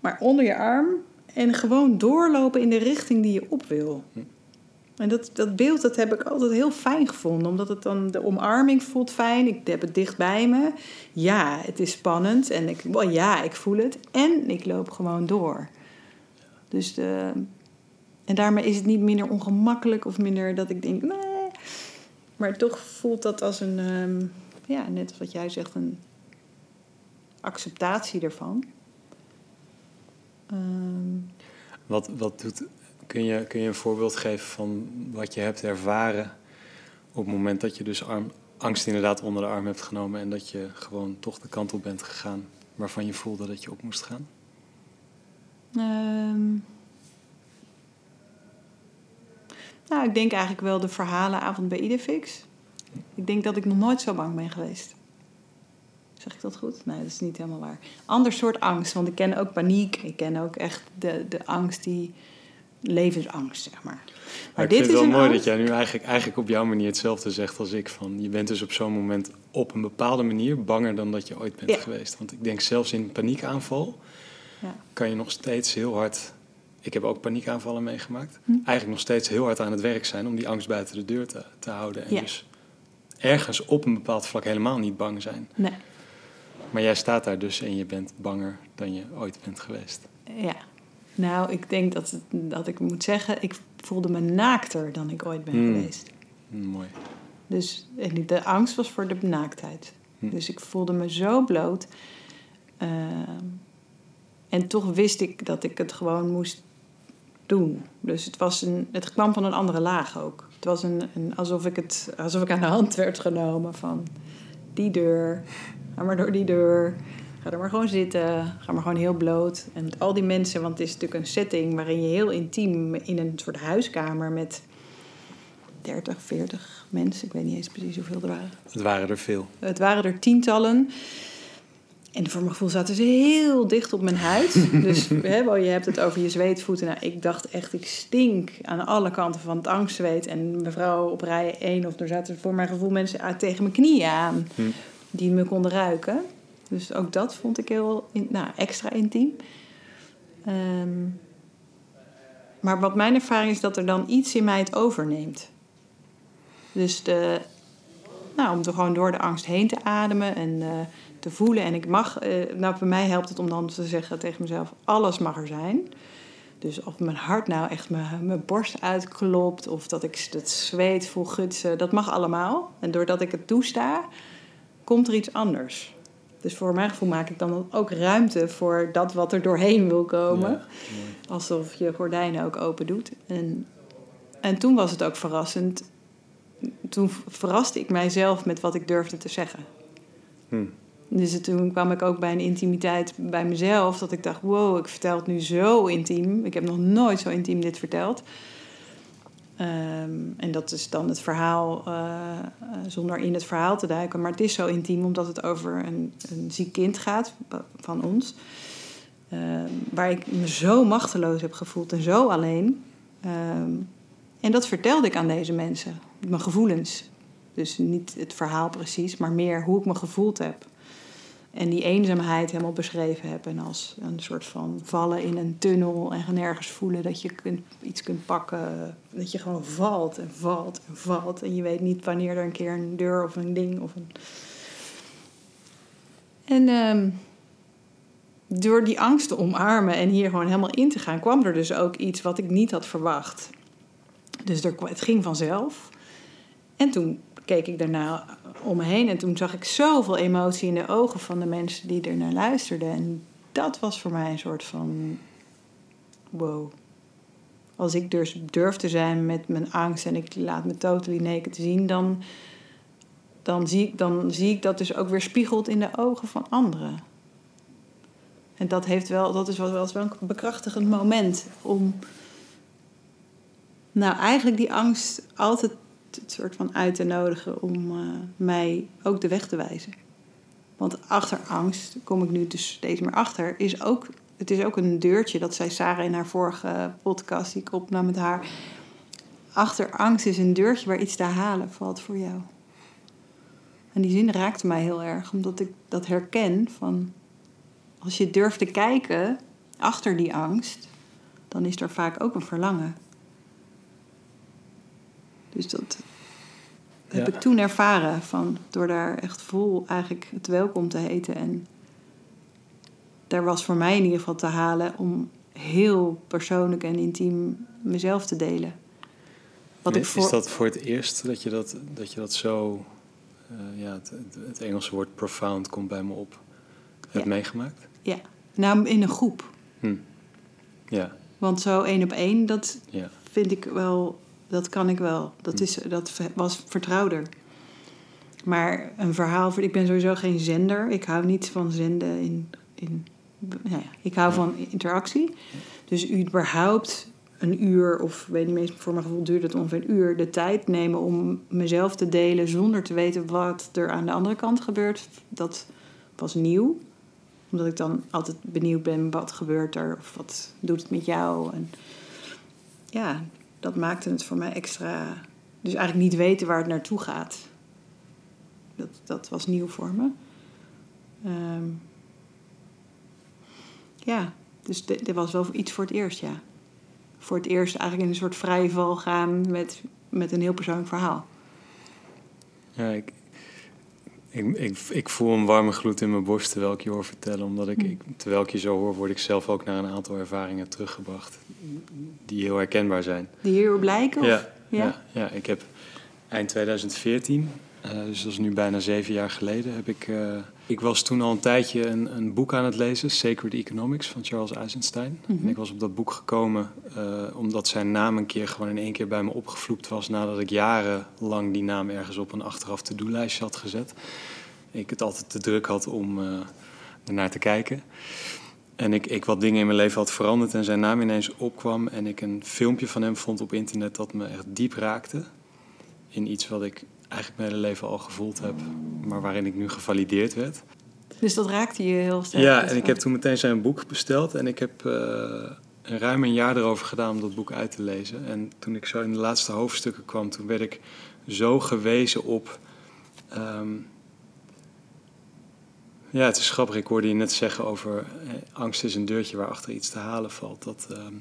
maar onder je arm en gewoon doorlopen in de richting die je op wil. En dat, dat beeld dat heb ik altijd heel fijn gevonden, omdat het dan de omarming voelt fijn. Ik heb het dicht bij me. Ja, het is spannend en ik, well, ja, ik voel het. En ik loop gewoon door. Dus de, en daarmee is het niet minder ongemakkelijk of minder dat ik denk, nee. Maar toch voelt dat als een, ehm, ja, net als wat jij zegt, een acceptatie ervan. Ehm, Wat, wat doet, kun, je, kun je een voorbeeld geven van wat je hebt ervaren op het moment dat je dus angst inderdaad onder de arm hebt genomen en dat je gewoon toch de kant op bent gegaan waarvan je voelde dat je op moest gaan? Ehm, nou, ik denk eigenlijk wel de verhalenavond bij Idefix. Ik denk dat ik nog nooit zo bang ben geweest. Zeg ik dat goed? Nee, dat is niet helemaal waar. Ander soort angst, want ik ken ook paniek. Ik ken ook echt de, de angst die... Levensangst, zeg maar. Maar ik vind het wel mooi angst- dat jij nu eigenlijk, eigenlijk op jouw manier hetzelfde zegt als ik. Van, je bent dus op zo'n moment op een bepaalde manier banger dan dat je ooit bent Ja. geweest. Want ik denk zelfs in een paniekaanval Ja. kan je nog steeds heel hard... Ik heb ook paniekaanvallen meegemaakt. Hm. Eigenlijk nog steeds heel hard aan het werk zijn om die angst buiten de deur te, te houden. En Ja. dus ergens op een bepaald vlak helemaal niet bang zijn. Nee, Maar jij staat daar dus en je bent banger dan je ooit bent geweest. ja. Nou, ik denk dat, het, dat ik moet zeggen... ik voelde me naakter dan ik ooit ben Hmm. geweest. Hm, Mooi. Dus en de angst was voor de naaktheid. Hm. Dus ik voelde me zo bloot. Ehm, en toch wist ik dat ik het gewoon moest doen. Dus het, was een, het kwam van een andere laag ook. Het was een, een, alsof, ik het, alsof ik aan de hand werd genomen van die deur. Ga maar door die deur. Ga er maar gewoon zitten. Ga maar gewoon heel bloot. En met al die mensen, want het is natuurlijk een setting waarin je heel intiem in een soort huiskamer met 30, 40 mensen. Ik weet niet eens precies hoeveel er waren. Het waren er veel. Het waren er tientallen. En voor mijn gevoel zaten ze heel dicht op mijn huid. (laughs) Dus hè, wel, je hebt het over je zweetvoeten. Nou, ik dacht echt, ik stink aan alle kanten van het angstzweet. En mevrouw op rij 1, of er zaten voor mijn gevoel mensen tegen mijn knieën aan. Hm. Die me konden ruiken. Dus ook dat vond ik heel nou, extra intiem. Ehm, maar wat mijn ervaring is dat er dan iets in mij het overneemt. Dus de, nou, om er gewoon door de angst heen te ademen en eh, te voelen. En ik mag, eh, nou, bij mij helpt het om dan te zeggen tegen mezelf: alles mag er zijn. Dus of mijn hart nou echt mijn, mijn borst uitklopt, of dat ik het zweet voel gutsen, dat mag allemaal. En doordat ik het toesta, komt er iets anders. Dus voor mijn gevoel maak ik dan ook ruimte voor dat wat er doorheen wil komen. Ja. Alsof je gordijnen ook open doet. En, en toen was het ook verrassend. Toen verraste ik mijzelf met wat ik durfde te zeggen. Hm. Dus toen kwam ik ook bij een intimiteit bij mezelf. Dat ik dacht, wow, ik vertel het nu zo intiem. Ik heb nog nooit zo intiem dit verteld. Ehm, en dat is dan het verhaal, eh, eh, zonder in het verhaal te duiken. Maar het is zo intiem omdat het over een, een ziek kind gaat van ons. Ehm, waar ik me zo machteloos heb gevoeld en zo alleen. Ehm, en dat vertelde ik aan deze mensen. Mijn gevoelens. Dus niet het verhaal precies, maar meer hoe ik me gevoeld heb. En die eenzaamheid helemaal beschreven heb. En als een soort van vallen in een tunnel en nergens voelen dat je iets kunt pakken. Dat je gewoon valt en valt en valt. En je weet niet wanneer er een keer een deur of een ding of een. En ehm, door die angst te omarmen en hier gewoon helemaal in te gaan, kwam er dus ook iets wat ik niet had verwacht. Dus er, het ging vanzelf. En toen keek ik daarna om me heen en toen zag ik zoveel emotie in de ogen van de mensen die er naar luisterden. En dat was voor mij een soort van wow. Als ik dus durf te zijn met mijn angst en ik laat me totally naked zien, dan, dan, zie ik, dan zie ik dat dus ook weer spiegeld in de ogen van anderen. En dat, heeft wel, dat is wel, wel een bekrachtigend moment om. Nou, eigenlijk die angst altijd het soort van uit te nodigen om eh, mij ook de weg te wijzen. Want achter angst, kom ik nu dus steeds meer achter, is ook, het is ook een deurtje. Dat zei Sarah in haar vorige podcast die ik opnam met haar. Achter angst is een deurtje waar iets te halen valt voor jou. En die zin raakte mij heel erg, omdat ik dat herken van als je durft te kijken achter die angst, dan is er vaak ook een verlangen. Dus dat heb Ja. ik toen ervaren van door daar echt vol eigenlijk het welkom te heten. En daar was voor mij in ieder geval te halen om heel persoonlijk en intiem mezelf te delen. Wat ik is dat voor het eerst dat je dat, dat, je dat zo... eh, ja, het, het, Engelse woord profound komt bij me op. Heb Ja. meegemaakt? Ja, nou in een groep. Hm. Ja, Want zo één op één, dat ja. vind ik wel, dat kan ik wel. Dat, is, dat was vertrouwder. Maar een verhaal, ik ben sowieso geen zender. Ik hou niet van zenden in. in nou ja, ik hou van interactie. Dus überhaupt een uur, of weet niet meer, voor mijn gevoel duurt het ongeveer een uur, de tijd nemen om mezelf te delen zonder te weten wat er aan de andere kant gebeurt, dat was nieuw. Omdat ik dan altijd benieuwd ben, wat gebeurt er, of wat doet het met jou. En ja, dat maakte het voor mij extra. Dus eigenlijk niet weten waar het naartoe gaat. Dat, dat was nieuw voor me. Ehm, ja, dus dit, was wel iets voor het eerst, ja. Voor het eerst eigenlijk in een soort vrije val gaan met, met een heel persoonlijk verhaal. Ja, ik, ik, ik, ik voel een warme gloed in mijn borst terwijl ik je hoor vertellen. Omdat ik, Hm. ik, terwijl ik je zo hoor, word ik zelf ook naar een aantal ervaringen teruggebracht. Die heel herkenbaar zijn. Die hierop lijken? Of? Ja, Ja? ja? Ja, ik heb eind 2014, eh, dus dat is nu bijna zeven jaar geleden, heb ik... eh, ik was toen al een tijdje een, een boek aan het lezen, Sacred Economics van Charles Eisenstein. Mhm. En ik was op dat boek gekomen eh, omdat zijn naam een keer gewoon in één keer bij me opgevloept was... nadat ik jarenlang die naam ergens op een achteraf to-do-lijstje had gezet. Ik het altijd te druk had om eh ernaar te kijken. En ik, ik wat dingen in mijn leven had veranderd en zijn naam ineens opkwam. En ik een filmpje van hem vond op internet dat me echt diep raakte. In iets wat ik eigenlijk mijn hele leven al gevoeld heb, maar waarin ik nu gevalideerd werd. Dus dat raakte je heel sterk. Ja, en ik heb toen meteen zijn boek besteld en ik heb eh, een ruim een jaar erover gedaan om dat boek uit te lezen. En toen ik zo in de laatste hoofdstukken kwam, toen werd ik zo gewezen op. ehm, ja, het is grappig. Ik hoorde je net zeggen over eh, angst is een deurtje waarachter iets te halen valt. Dat ehm,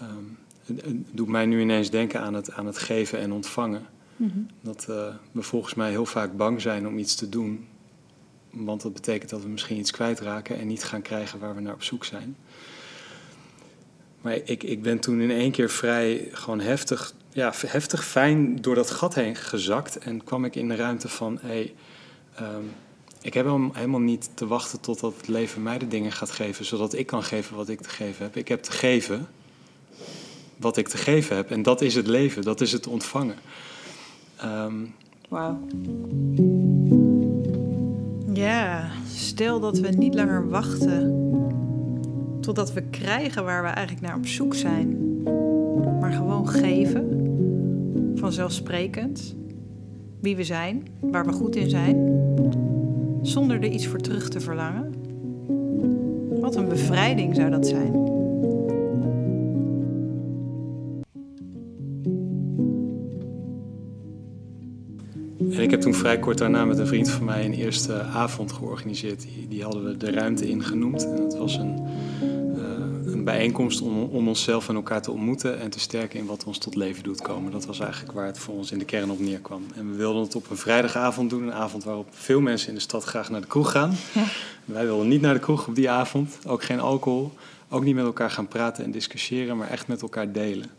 ehm, het, het doet mij nu ineens denken aan het, aan het geven en ontvangen. Mhm. Dat eh, we volgens mij heel vaak bang zijn om iets te doen. Want dat betekent dat we misschien iets kwijtraken en niet gaan krijgen waar we naar op zoek zijn. Maar ik, ik ben toen in één keer vrij gewoon heftig, ja, heftig fijn door dat gat heen gezakt. En kwam ik in de ruimte van, hé, hey, ehm, ik heb hem helemaal niet te wachten totdat het leven mij de dingen gaat geven, zodat ik kan geven wat ik te geven heb. Ik heb te geven wat ik te geven heb. En dat is het leven, dat is het ontvangen. Ehm, Wauw. Ja, stel dat we niet langer wachten totdat we krijgen waar we eigenlijk naar op zoek zijn, maar gewoon geven, vanzelfsprekend, wie we zijn, waar we goed in zijn, zonder er iets voor terug te verlangen. Wat een bevrijding zou dat zijn. Ik heb toen vrij kort daarna met een vriend van mij een eerste avond georganiseerd. Die, die hadden we de ruimte in genoemd. En dat was een, uh, een bijeenkomst om, om onszelf en elkaar te ontmoeten en te sterken in wat ons tot leven doet komen. Dat was eigenlijk waar het voor ons in de kern op neerkwam. En we wilden het op een vrijdagavond doen, een avond waarop veel mensen in de stad graag naar de kroeg gaan. Ja. Wij wilden niet naar de kroeg op die avond, ook geen alcohol. Ook niet met elkaar gaan praten en discussiëren, maar echt met elkaar delen.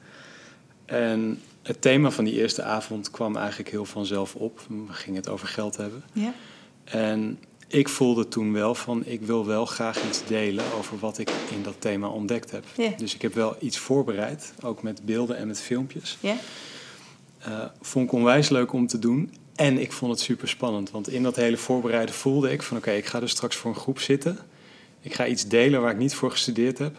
En het thema van die eerste avond kwam eigenlijk heel vanzelf op. We gingen het over geld hebben. Ja. En ik voelde toen wel van, ik wil wel graag iets delen over wat ik in dat thema ontdekt heb. Ja. Dus ik heb wel iets voorbereid, ook met beelden en met filmpjes. Ja? Uh, vond ik onwijs leuk om te doen. En ik vond het super spannend, want in dat hele voorbereiden voelde ik van, oké, ik ga dus straks voor een groep zitten. Ik ga iets delen waar ik niet voor gestudeerd heb.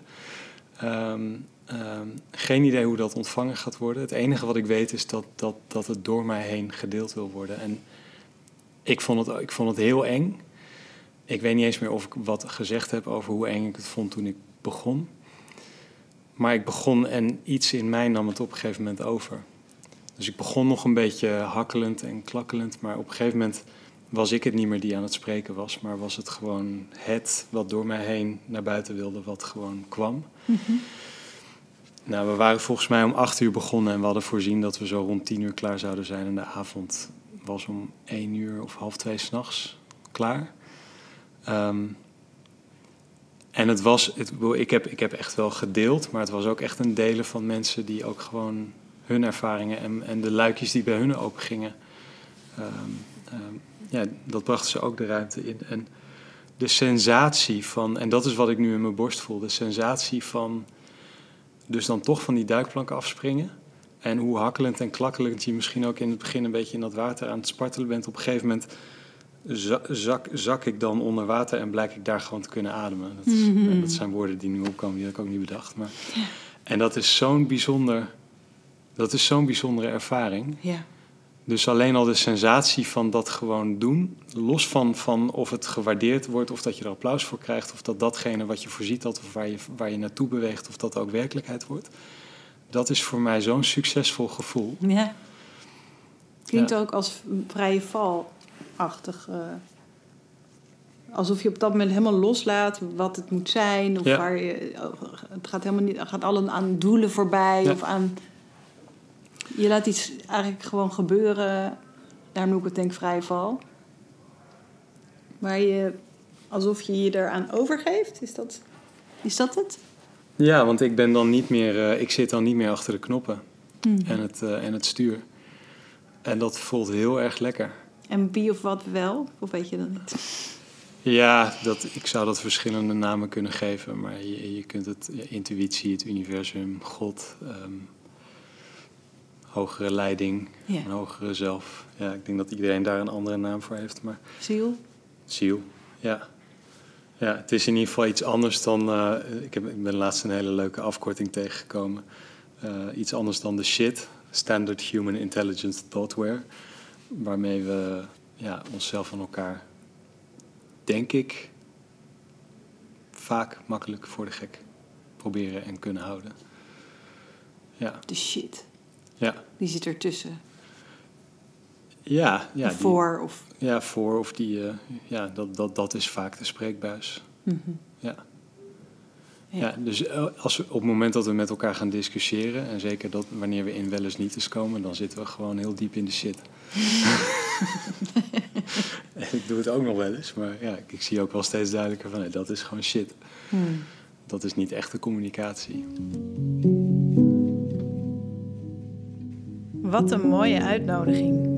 Um, Um, geen idee hoe dat ontvangen gaat worden. Het enige wat ik weet is dat, dat, dat het door mij heen gedeeld wil worden. En ik vond, het, ik vond het heel eng. Ik weet niet eens meer of ik wat gezegd heb over hoe eng ik het vond toen ik begon. Maar ik begon en iets in mij nam het op een gegeven moment over. Dus ik begon nog een beetje hakkelend en klakkelend. Maar op een gegeven moment was ik het niet meer die aan het spreken was. Maar was het gewoon het wat door mij heen naar buiten wilde, wat gewoon kwam. Mm-hmm. Nou, we waren volgens mij om acht uur begonnen en we hadden voorzien dat we zo rond tien uur klaar zouden zijn. En de avond was om één uur of half twee s'nachts klaar. Um, en het was, het, ik, heb, ik heb echt wel gedeeld, maar het was ook echt een delen van mensen die ook gewoon hun ervaringen en, en de luikjes die bij hun open gingen. Um, um, ja, dat brachten ze ook de ruimte in. En de sensatie van, en dat is wat ik nu in mijn borst voel, de sensatie van dus dan toch van die duikplank afspringen. En hoe hakkelend en klakkelend je misschien ook in het begin een beetje in dat water aan het spartelen bent. Op een gegeven moment zak, zak ik dan onder water en blijk ik daar gewoon te kunnen ademen. Dat, is, Mhm. dat zijn woorden die nu opkomen, die had ik ook niet bedacht. Maar, En dat is zo'n bijzonder, dat is zo'n bijzondere ervaring. Ja. Dus alleen al de sensatie van dat gewoon doen, los van, van of het gewaardeerd wordt, of dat je er applaus voor krijgt, of dat datgene wat je voorziet had, of waar je, waar je naartoe beweegt, of dat ook werkelijkheid wordt. Dat is voor mij zo'n succesvol gevoel. ja. Klinkt Ja. ook als vrije valachtig. eh alsof je op dat moment helemaal loslaat wat het moet zijn. Of Ja. waar je, het gaat helemaal niet, gaat allen aan doelen voorbij. Ja. Of aan, je laat iets eigenlijk gewoon gebeuren. Daarom noem ik het denk ik vrije val. Waar je, alsof je je eraan overgeeft. Is dat, is dat het? Ja, want ik ben dan niet meer, eh, ik zit dan niet meer achter de knoppen Mhm. en het, eh, en het stuur. En dat voelt heel erg lekker. En wie of wat wel? Of weet je dat niet? Ja, dat, ik zou dat verschillende namen kunnen geven, maar je, je kunt het ja, intuïtie, het universum, God, ehm, hogere leiding, Ja. een hogere zelf. Ja, ik denk dat iedereen daar een andere naam voor heeft, maar Ziel? ziel, ja. Ja, het is in ieder geval iets anders dan, eh, ik, heb, ik ben laatst een hele leuke afkorting tegengekomen. Eh, iets anders dan de SHIT, Standard Human Intelligence Thoughtware, waarmee we ja, onszelf en elkaar denk ik, vaak makkelijk voor de gek proberen en kunnen houden. Ja, De shit. Ja, Die zit ertussen. ja, ja, die- voor of... ja voor of die, eh, ja, dat, dat, dat is vaak de spreekbuis. Mhm. Ja. Ja, dus eh, als we, op het moment dat we met elkaar gaan discussiëren, en zeker dat wanneer we in wel eens niet eens komen, dan zitten we gewoon heel diep in de shit. (laughs) ik doe het ook nog wel eens, maar ja, ik zie ook wel steeds duidelijker van dat is gewoon shit. Hmm. Dat is niet echte communicatie. Wat een mooie uitnodiging.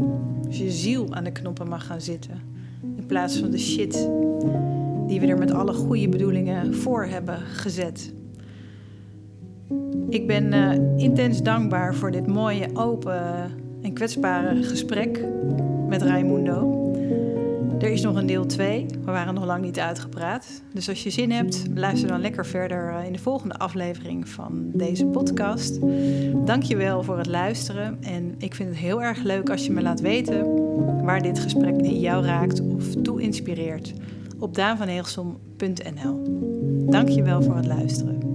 Als je ziel aan de knoppen mag gaan zitten. In plaats van de shit die we er met alle goede bedoelingen voor hebben gezet. Ik ben uh, intens dankbaar voor dit mooie, open en kwetsbare gesprek met Raimundo. Er is nog een deel 2. We waren nog lang niet uitgepraat. Dus als je zin hebt, luister dan lekker verder eh, in de volgende aflevering van deze podcast. Dank je wel voor het luisteren. En ik vind het heel erg leuk als je me laat weten waar dit gesprek in jou raakt of toe inspireert op daanvanheelsom.nl. Dank je wel voor het luisteren.